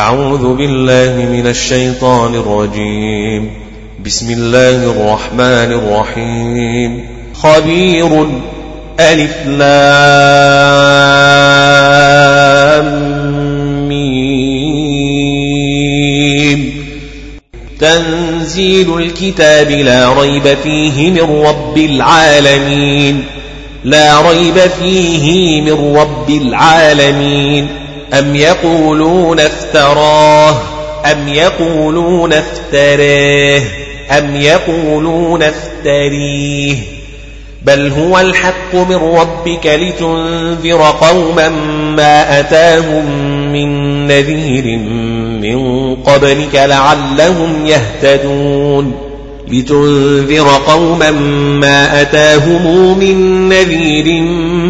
أعوذ بالله من الشيطان الرجيم. بسم الله الرحمن الرحيم. خبير ألف لام ميم. تنزيل الكتاب لا ريب فيه من رب العالمين. لا ريب فيه من رب العالمين. أم يقولون افتراه أم يقولون افتراه أم يقولون افتريه بل هو الحق من ربك لتنذر قوما ما أتاهم من نذير من قبلك لعلهم يهتدون لتنذر قوما ما أتاهم من نذير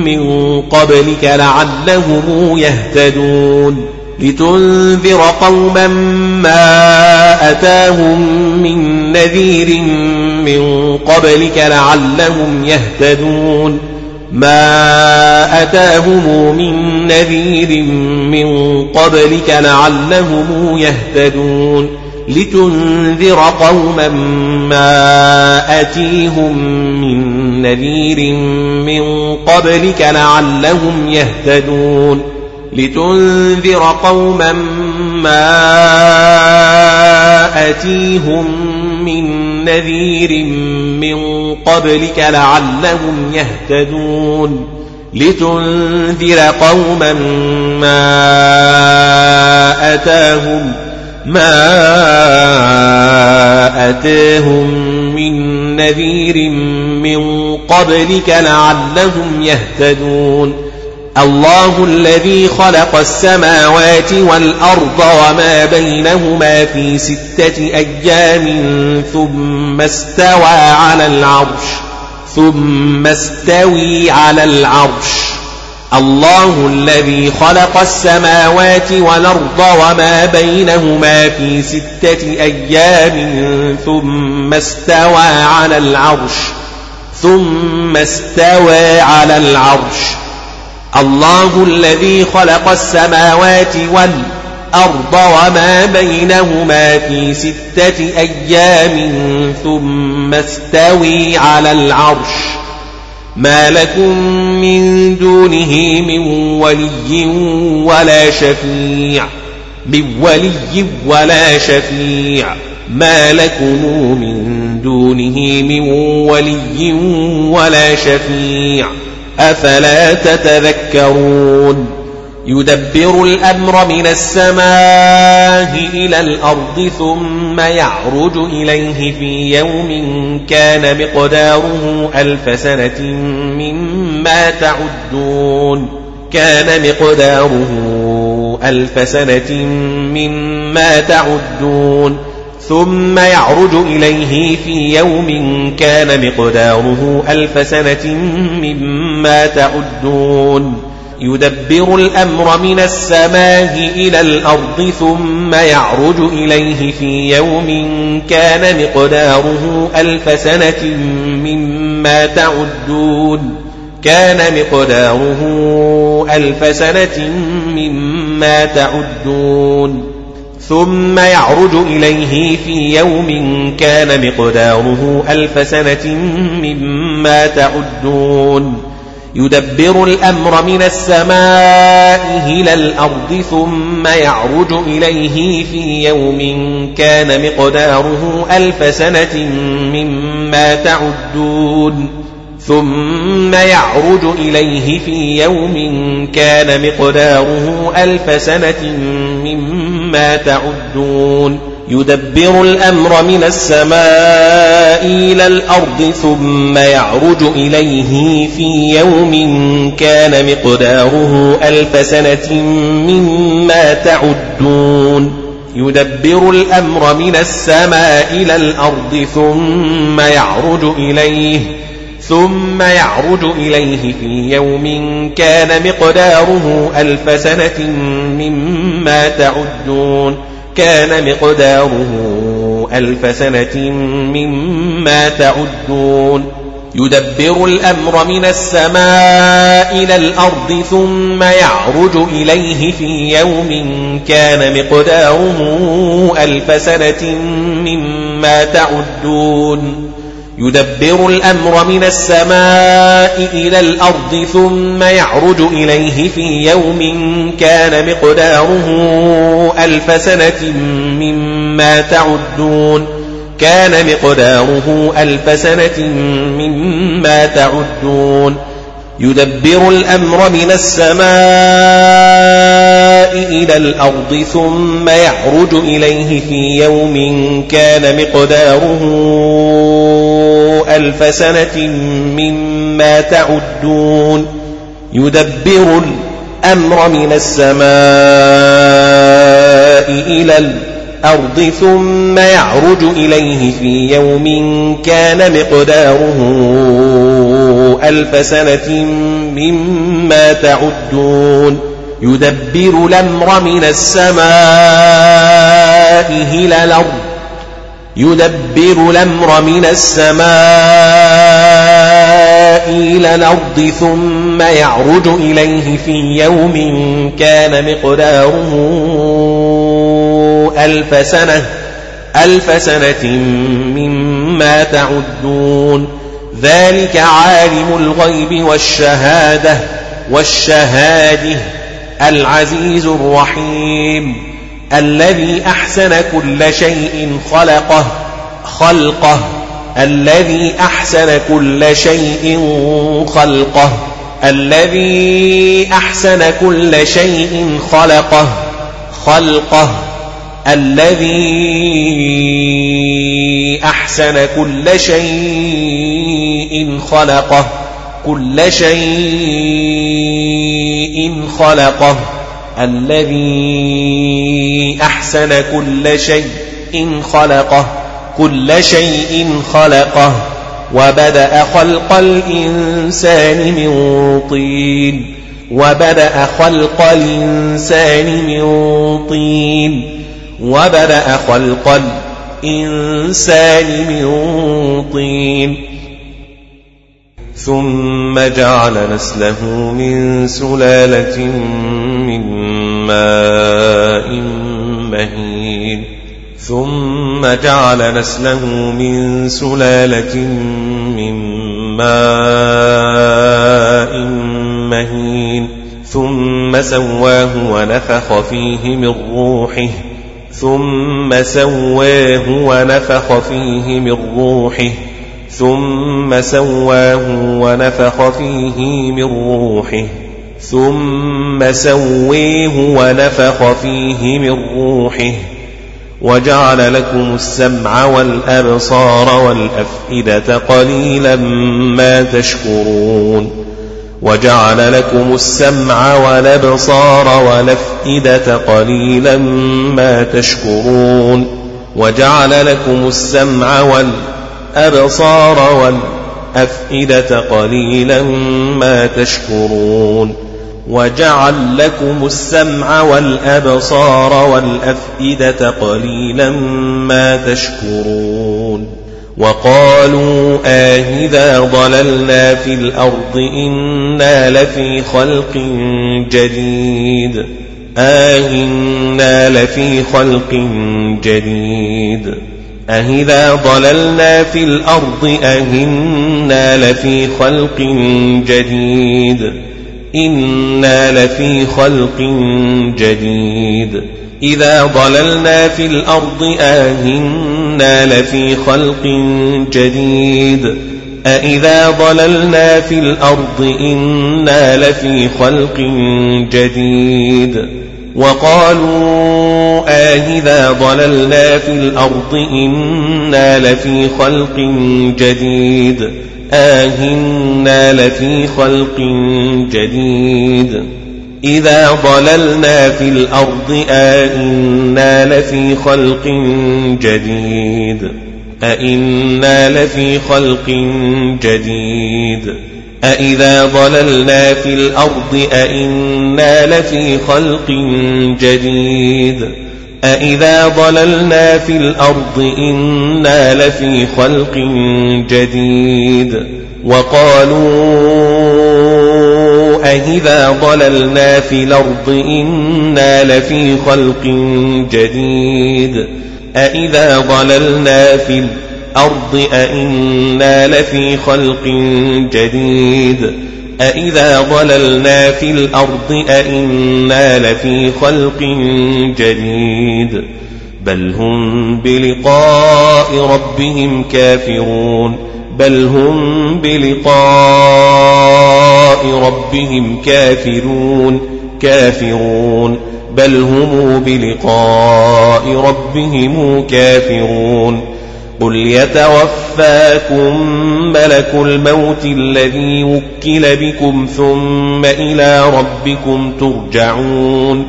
من قبلك لعلهم يهتدون. لتنذر قوما ما أتاهم من نذير من قبلك لعلهم يهتدون. ما أتاهم من نذير من قبلك لعلهم يهتدون. لتنذر قوما ما أتيهم من نذير من قبلك لعلهم يهتدون لتنذر قوما ما أتيهم من نذير من قبلك لعلهم يهتدون لتنذر قوما ما أتاهم ما أتاهم من نذير من قبلك لعلهم يهتدون الله الذي خلق السماوات والأرض وما بينهما في ستة أيام ثم استوى على العرش ثم استوي على العرش الله الذي خلق السماوات والأرض وما بينهما في ستة أيام ثم استوى على العرش ثم استوى على العرش. الله الذي خلق السماوات والأرض وما بينهما في ستة أيام ثم استوي على العرش. ما لكم من دونه من ولي ولا شفيع من ولي ولا شفيع ما لكم من دونه من ولي ولا شفيع أفلا تتذكرون يدبر الأمر من السماء إلى الأرض ثم يعرج إليه في يوم كان مقداره ألف سنة مما تعدون. كان مقداره ألف سنة مما تعدون. ثم يعرج إليه في يوم كان مقداره ألف سنة مما تعدون. يدبر الأمر من السماء إلى الأرض ثم يعرج إليه في يوم كان مقداره ألف سنة مما تعدون. كان مقداره ألف سنة مما تعدون. ثم يعرج إليه في يوم كان مقداره ألف سنة مما تعدون. يدبر الأمر من السماء إلى الأرض ثم يعرج إليه في يوم كان مقداره ألف سنة مما تعدون ثم يعرج إليه في يوم كان مقداره ألف سنة مما تعدون يدبر الأمر من السماء إلى الأرض ثم يعرج إليه في يوم كان مقداره ألف سنة مما تعدون. يدبر الأمر من السماء إلى الأرض ثم يعرج إليه ثم يعرج إليه في يوم كان مقداره ألف سنة مما تعدون. كان مقداره ألف سنة مما تعدون. يدبر الأمر من السماء إلى الأرض ثم يعرج إليه في يوم كان مقداره ألف سنة مما تعدون. يدبر الأمر من السماء إلى الأرض ثم يعرج إليه في يوم كان مقداره ألف سنة مما تعدون كان مقداره ألف سنة مما تعدون يدبر الأمر من السماء إلى الأرض ثم يعرج إليه في يوم كان مقداره ألف سنة مما تعدون يدبر الأمر من السماء إلى الأرض ثم يعرج إليه في يوم كان مقداره ألف سنة مما تعدون يدبر الأمر من السماء إلى الأرض يدبر الأمر من السماء إلى الأرض ثم يعرج إليه في يوم كان مقداره ألف سنة ألف سنة مما تعدون. ذلك عالم الغيب والشهادة والشهاده العزيز الرحيم. الذي أحسن كل شيء خلقه خلقه. الذي أحسن كل شيء خلقه. الذي أحسن كل شيء خلقه خلقه. الذي أحسن كل شيء خلقه كل شيء خلقه. الذي أحسن كل شيء خلقه كل شيء خلقه وبدأ خلق الإنسان من طين وبدأ خلق الإنسان من طين وبدأ خلق الإنسان من طين. ثم جعل نسله من سلالة من ماء مهين. ثم جعل نسله من سلالة من ماء مهين. ثم سواه ونفخ فيه من روحه. ثم سواه ونفخ فيه من روحه. ثم سواه ونفخ فيه من روحه. ثم سويه ونفخ فيه من روحه وجعل لكم السمع والأبصار والأفئدة قليلا ما تشكرون وجعل لكم السمع والأبصار والأفئدة قليلا ما تشكرون وجعل لكم السمع والأبصار والأفئدة قليلا ما تشكرون وجعل لكم السمع والأبصار والأفئدة قليلا ما تشكرون وقالوا آهذا ضللنا في الأرض إنا لفي خلق جديد آهنا لفي خلق جديد أهذا ضللنا في الأرض أهنا لفي خلق جديد إنا لفي خلق جديد إذا ضللنا في الأرض آهنا لفي خلق جديد أإذا ضللنا في الأرض إنا لفي خلق جديد وقالوا آهذا ضللنا في الأرض إنا لفي خلق جديد آهنا لفي خلق جديد. إذا ضللنا في الأرض أئنا لفي خلق جديد. أئنا لفي خلق جديد. أإذا ضللنا في الأرض أئنا لفي خلق جديد. أإذا ضللنا في الأرض إنا لفي خلق جديد وقالوا أإذا ضللنا في الأرض إنا لفي خلق جديد أإذا ضللنا في الأرض أإنا لفي خلق جديد أإذا ضللنا في الأرض أإنا لفي خلق جديد بل هم بلقاء ربهم كافرون بل هم بلقاء ربهم كافرون كافرون بل هم بلقاء ربهم كافرون قل يتوفاكم ملك الموت الذي وكل بكم ثم إلى ربكم ترجعون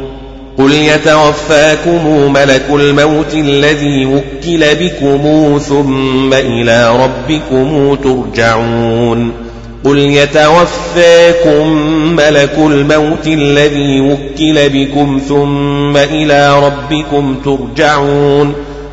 قل يتوفاكم ملك الموت الذي وكل بكم ثم إلى ربكم ترجعون قل يتوفاكم ملك الموت الذي وكل بكم ثم إلى ربكم ترجعون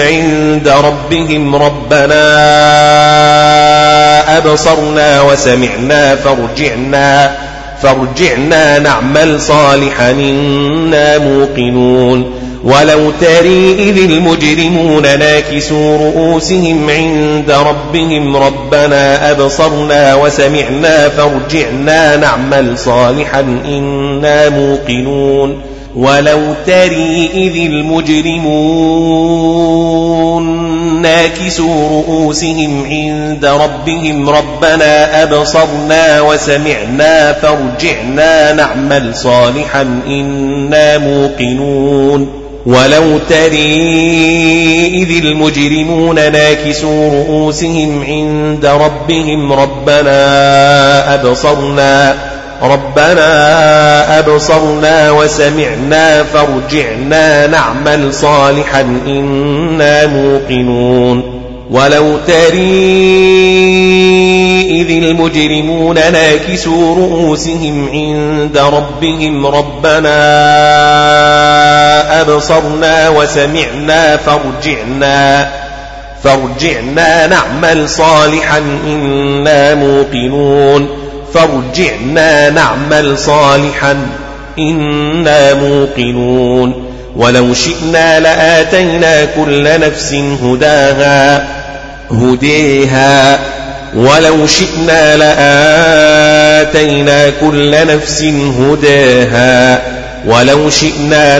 عند ربهم ربنا أبصرنا وسمعنا فارجعنا فارجعنا نعمل صالحا إنا موقنون. ولو تري إذ المجرمون ناكسوا رؤوسهم عند ربهم ربنا أبصرنا وسمعنا فارجعنا نعمل صالحا إنا موقنون. ولو تري إذ المجرمون ناكسوا رؤوسهم عند ربهم ربنا أبصرنا وسمعنا فارجعنا نعمل صالحا إنا موقنون ولو تري إذ المجرمون ناكسوا رؤوسهم عند ربهم ربنا أبصرنا ربنا أبصرنا وسمعنا فارجعنا نعمل صالحا إنا موقنون. ولو تري إذ المجرمون ناكسوا رؤوسهم عند ربهم ربنا أبصرنا وسمعنا فارجعنا فارجعنا نعمل صالحا إنا موقنون. فارجعنا نعمل صالحا إنا موقنون. ولو شئنا لآتينا كل نفس هداها هديها. ولو شئنا لآتينا كل نفس هداها ولو شئنا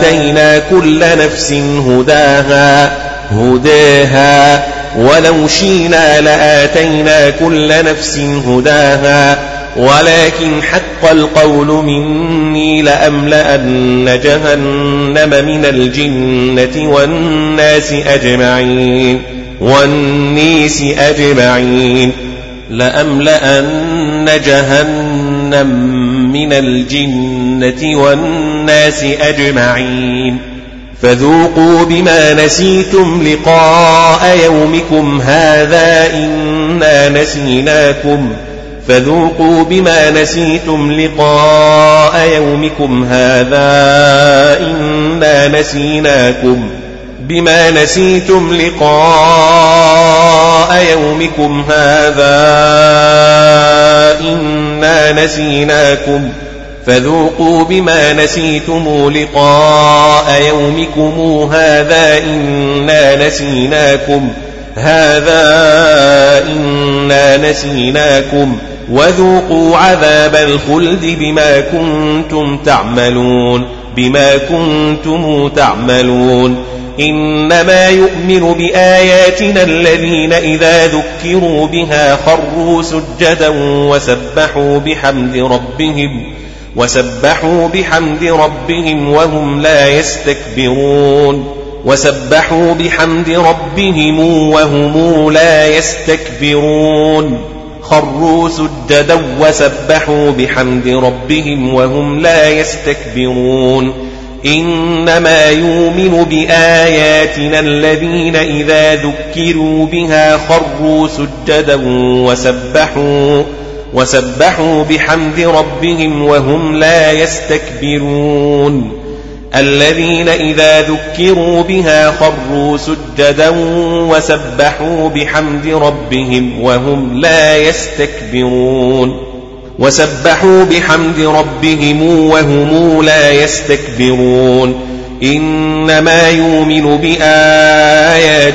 لآتينا كل نفس هداها هداها ولو شينا لآتينا كل نفس هداها ولكن حق القول مني لأملأن جهنم من الجنة والناس أجمعين والنيس أجمعين لأملأن جهنم من الجنة والناس أجمعين. فذوقوا بما نسيتم لقاء يومكم هذا إنا نسيناكم فذوقوا بما نسيتم لقاء يومكم هذا إنا نسيناكم بما نسيتم لقاء يومكم هذا إنا نسيناكم فذوقوا بما نسيتم لقاء يومكم هذا إنا نسيناكم هذا إنا نسيناكم وذوقوا عذاب الخلد بما كنتم تعملون بما كنتم تعملون إنما يؤمن بآياتنا الذين إذا ذكروا بها خروا سجدا وسبحوا بحمد ربهم وسبحوا بحمد ربهم وهم لا يستكبرون. وسبحوا بحمد ربهم وهم لا يستكبرون. خروا سجدا وسبحوا بحمد ربهم وهم لا يستكبرون. إنما يؤمن بآياتنا الذين إذا ذكروا بها خروا سجدا وسبحوا وسبحوا بحمد ربهم وهم لا يستكبرون. الذين إذا ذكروا بها خروا سجدا وسبحوا بحمد ربهم وهم لا يستكبرون. وسبحوا بحمد ربهم وهم لا يستكبرون. إنما يؤمن بآياتنا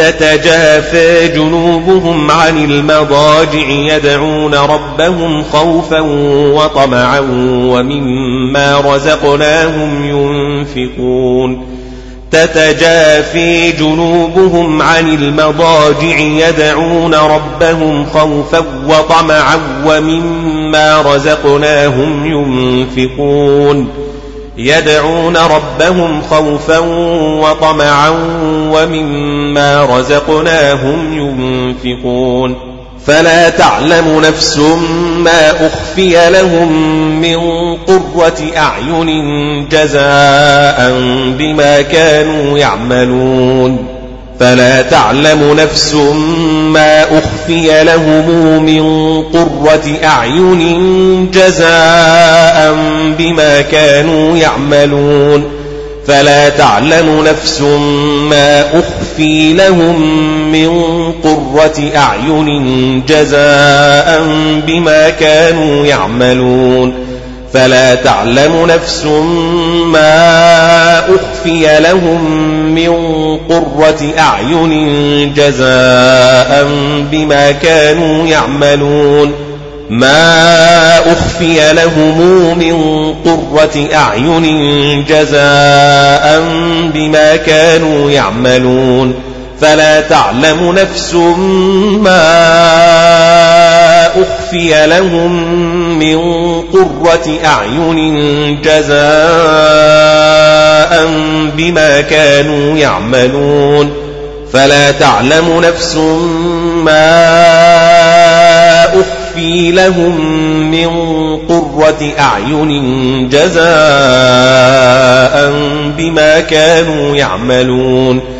تتجافى جنوبهم عن المضاجع يدعون ربهم خوفا وطمعا ومما رزقناهم ينفقون. تتجافي جنوبهم عن المضاجع يدعون ربهم خوفا وطمعا ومما رزقناهم ينفقون. يدعون ربهم خوفا وطمعا ومما رزقناهم ينفقون. فلا تعلم نفس ما أخفي لهم من قرة أعين جزاء بما كانوا يعملون. فلا تعلم نفس ما أخفي لهم من قرة أعين جزاء بما كانوا يعملون. فلا تعلم نفس ما أخفي لهم من قرة أعين جزاء بما كانوا يعملون. فلا تعلم نفس ما أخفي لهم من قرة أعين جزاء بما كانوا يعملون. ما أخفي لهم من قرة أعين جزاء بما كانوا يعملون. فلا تعلم نفس ما أخفي لهم من قرة أعين جزاء بما كانوا يعملون فلا تعلم نفس ما أخفي لهم من قرة أعين جزاء بما كانوا يعملون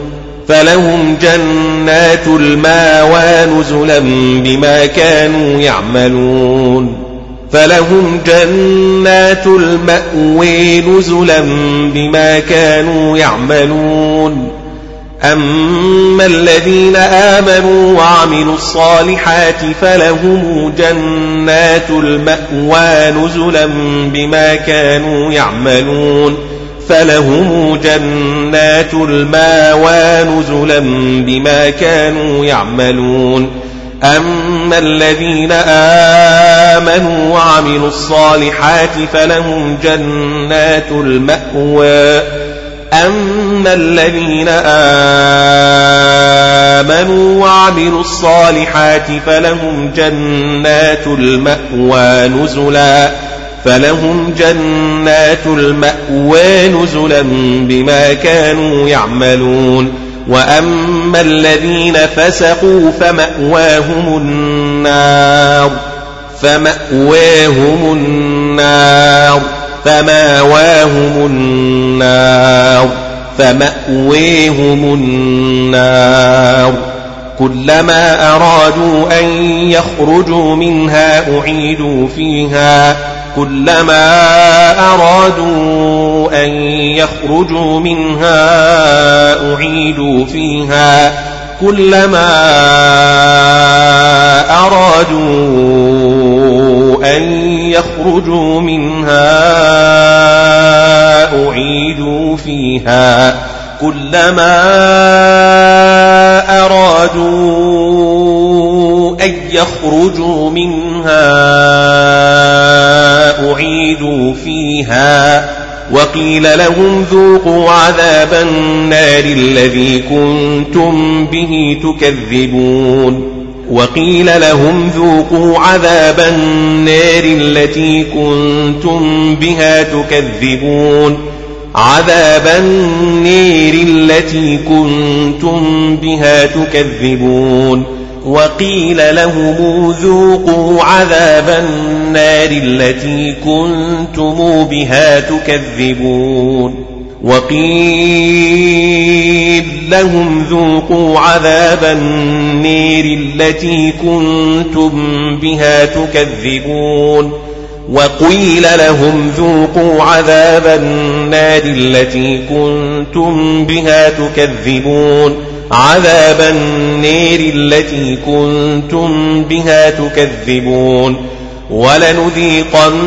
فلهم جنات الماوى نزلا بما كانوا يعملون. فلهم جنات المأوي نزلا بما كانوا يعملون. أما الذين آمنوا وعملوا الصالحات فلهم جنات المأوى نزلا بما كانوا يعملون. فلهم جنات الماوى نزلا بما كانوا يعملون. أما الذين آمنوا وعملوا الصالحات فلهم جنات المأوى. أما الذين آمنوا وعملوا الصالحات فلهم جنات المأوى نزلا فلهم جنات المأوى نزلا بما كانوا يعملون. وأما الذين فسقوا فمأواهم النار فمأواهم النار فماواهم النار فمأويهم النار. كلما أرادوا أن يخرجوا منها أعيدوا فيها. كلما أرادوا أن يخرجوا منها أعيدوا فيها. كلما أرادوا أن يخرجوا منها أعيدوا فيها. كلما أرادوا يخرجوا منها أعيدوا فيها وقيل لهم ذوقوا عذاب النار الذي كنتم به تكذبون وقيل لهم ذوقوا عذاب النار التي كنتم بها تكذبون عذاب النير التي كنتم بها تكذبون وقيل لهم ذوقوا عذاب النار التي كنتم بها تكذبون. وقيل لهم ذوقوا عذاب النير التي كنتم بها تكذبون. وقيل لهم ذوقوا عذاب النار التي كنتم بها تكذبون. عذاب النير التي كنتم بها تكذبون ولنذيقنهم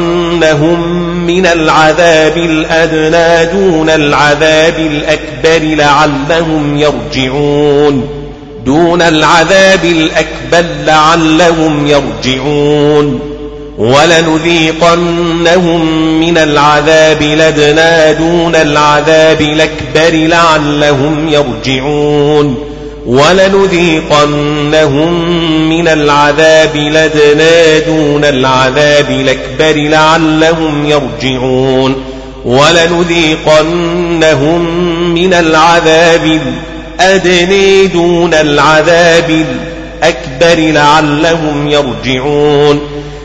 من العذاب الأدنى دون العذاب الأكبر لعلهم يرجعون دون العذاب الأكبر لعلهم يرجعون ولنذيقنهم من العذاب الأدنى دون العذاب الأكبر لعلهم يرجعون. ولنذيقنهم من العذاب لدنا دون العذاب الأكبر لعلهم يرجعون. ولنذيقنهم من العذاب الأدنى دون العذاب الأكبر لعلهم يرجعون.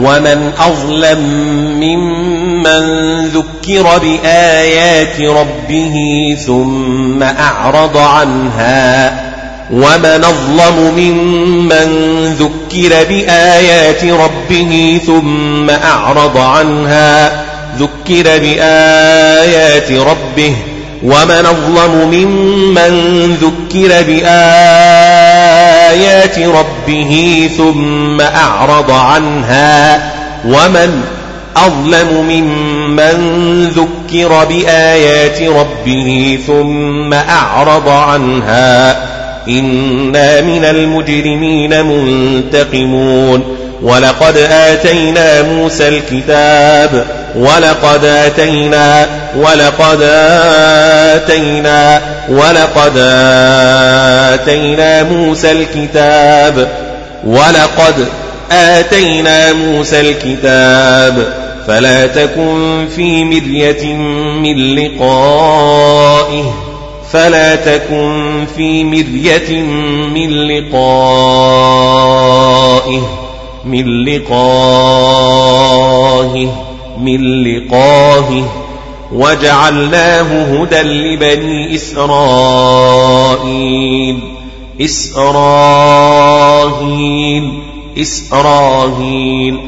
ومن أظلم ممن ذكر بآيات ربه ثم أعرض عنها ومن أظلم ممن ذكر بآيات ربه ثم أعرض عنها ذكر بآيات ربه ومن أظلم ممن ذكر بآيات ربه ثم أعرض عنها ومن أظلم ممن ذكر بآيات ربه ثم أعرض عنها إنا من المجرمين منتقمون ولقد آتينا موسى الكتاب ولقد آتينا ولقد آتينا ولقد آتينا موسى الكتاب ولقد آتينا موسى الكتاب فلا تكن في مرية من لقائه فلا تكن في مرية من لقائه من لقائه من لقائه وجعلناه هدى لبني إسرائيل. إسرائيل إسرائيل.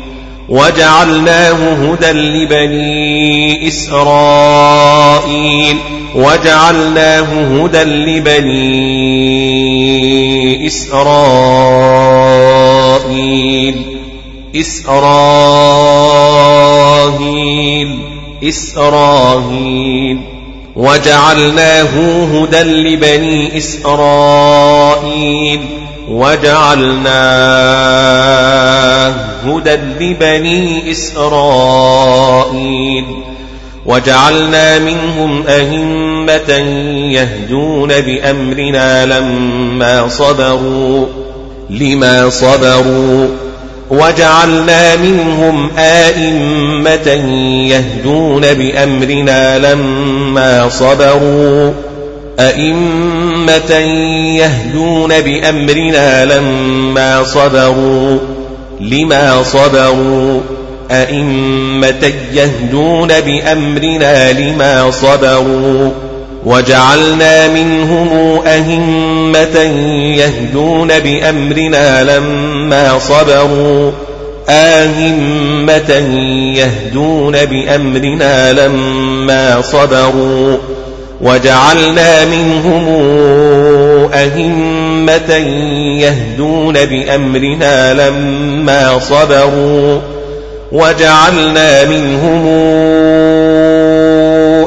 وجعلناه هدى لبني إسرائيل. وجعلناه هدى لبني إسرائيل. إسرائيل. إسرائيل. وجعلناه هدى لبني إسرائيل. وجعلناه هدى لبني إسرائيل. وجعلنا منهم أئمة يهدون بأمرنا لما صبروا. لما صبروا. وجعلنا منهم آئمة يهدون بأمرنا لما صبروا. أئمة يهدون بأمرنا لما صبروا. لما صبروا؟ أئمة يهدون بأمرنا لما صبروا. وجعلنا منهم أهمة يهدون بأمرنا لما صبروا. آهمة يهدون بأمرنا لما صبروا. وجعلنا منهم أهمة يهدون بأمرنا لما صبروا. وجعلنا منهم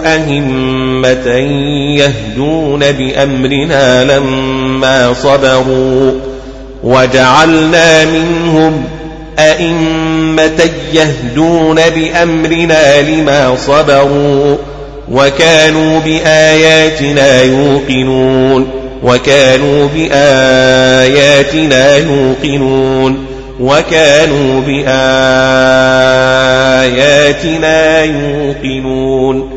أهمة يهدون بأمرنا لما صبروا وجعلنا منهم أئمة يهدون بأمرنا لما صبروا وكانوا بآياتنا يوقنون وكانوا بآياتنا يوقنون وكانوا بآياتنا يوقنون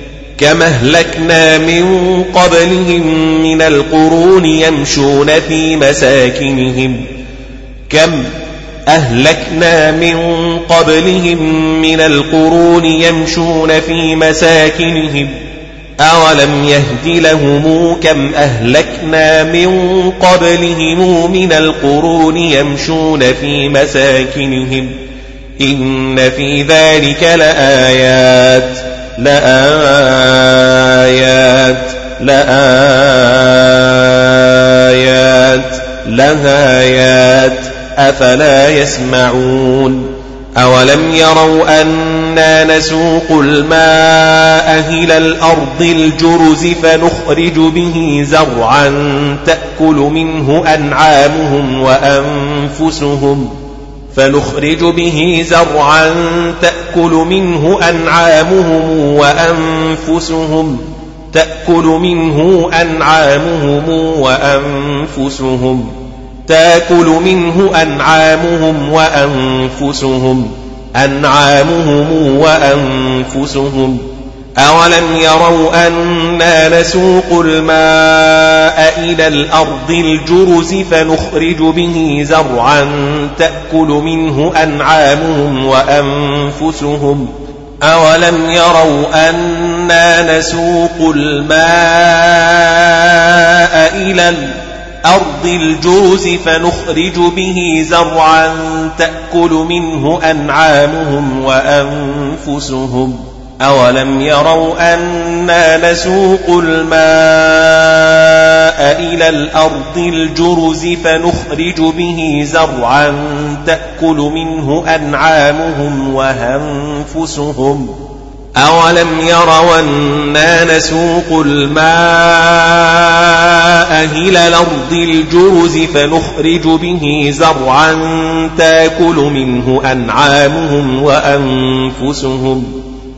كما أهلكنا من قبلهم من القرون يمشون في مساكنهم كم أهلكنا من قبلهم من القرون يمشون في مساكنهم أولم يهد لهم كم أهلكنا من قبلهم من القرون يمشون في مساكنهم إن في ذلك لآيات لآيات لآيات لهايات أفلا يسمعون؟ أولم يروا أنا نسوق الماء إلى الأرض الجرز فنخرج به زرعا تأكل منه أنعامهم وأنفسهم. فنخرج به زرعا تأكل منه أنعامهم وأنفسهم. تأكل منه أنعامهم وأنفسهم. تأكل منه أنعامهم وأنفسهم. أنعامهم وأنفسهم. أولم يروا أنا نسوق الماء إلى الأرض الجرز فنخرج به زرعا تأكل منه أنعامهم وأنفسهم أولم يروا أنا نسوق الماء إلى الأرض الجرز فنخرج به زرعا تأكل منه أنعامهم وأنفسهم أولم يروا أنا نسوق الماء إلى الأرض الجرز فنخرج به زرعا تأكل منه أنعامهم وأنفسهم أولم يروا أنا نسوق الماء إلى الأرض الجرز فنخرج به زرعا تاكل منه أنعامهم وأنفسهم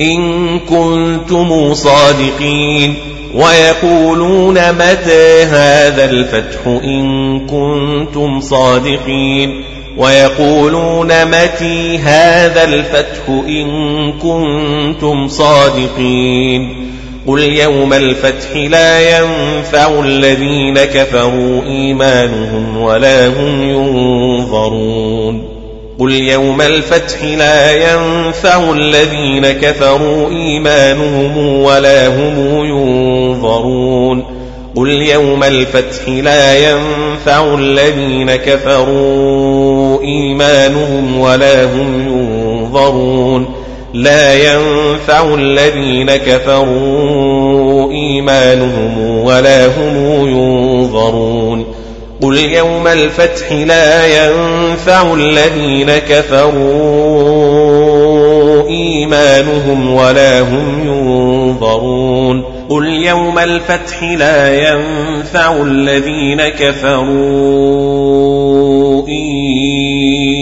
إن كنتم صادقين ويقولون متى هذا الفتح إن كنتم صادقين ويقولون متى هذا الفتح إن كنتم صادقين قل يوم الفتح لا ينفع الذين كفروا إيمانهم ولا هم ينظرون قل يوم الفتح لا ينفع الذين كفروا إيمانهم ولا هم ينظرون قل يوم الفتح لا ينفع الذين كفروا إيمانهم ولا هم ينظرون لا ينفع الذين كفروا إيمانهم ولا هم ينظرون قل يوم الفتح لا ينفع الذين كفروا إيمانهم ولا هم ينظرون قل يوم الفتح لا ينفع الذين كفروا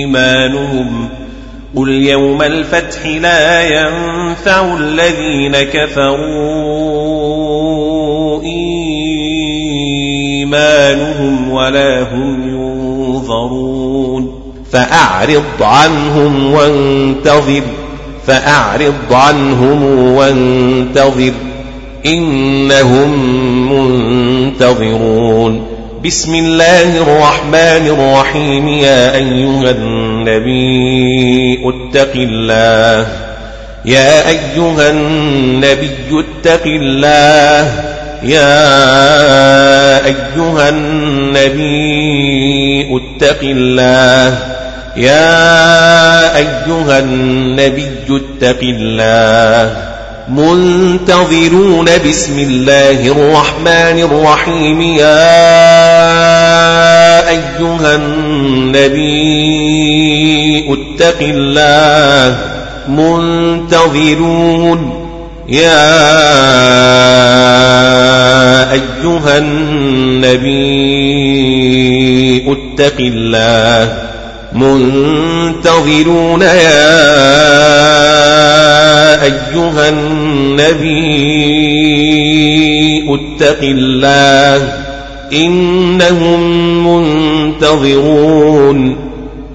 إيمانهم قل يوم الفتح لا ينفع الذين كفروا إيمانهم ولا هم ينظرون فأعرض عنهم وانتظر فأعرض عنهم وانتظر إنهم منتظرون بسم الله الرحمن الرحيم يا أيها النبي اتق الله يا أيها النبي اتق الله يا أيها النبي اتق الله. يا أيها النبي اتق الله. منتظرون بسم الله الرحمن الرحيم. يا أيها النبي اتق الله. منتظرون يا أيها النبي اتق الله منتظرون يا أيها النبي اتق الله إنهم منتظرون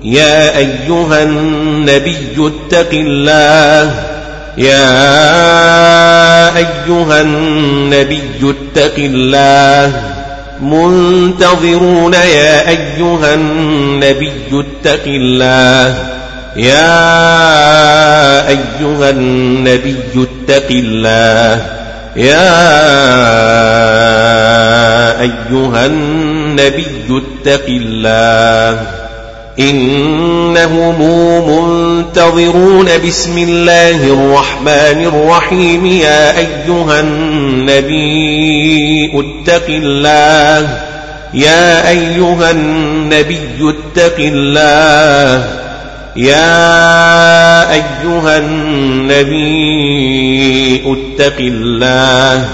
يا أيها النبي اتق الله يا أيها النبي اتق الله. منتظرون يا أيها النبي اتق الله. يا أيها النبي اتق الله. يا أيها النبي اتق الله. إنهم منتظرون بسم الله الرحمن الرحيم. يا أيها النبي اتق الله. يا أيها النبي اتق الله. يا أيها النبي اتق الله.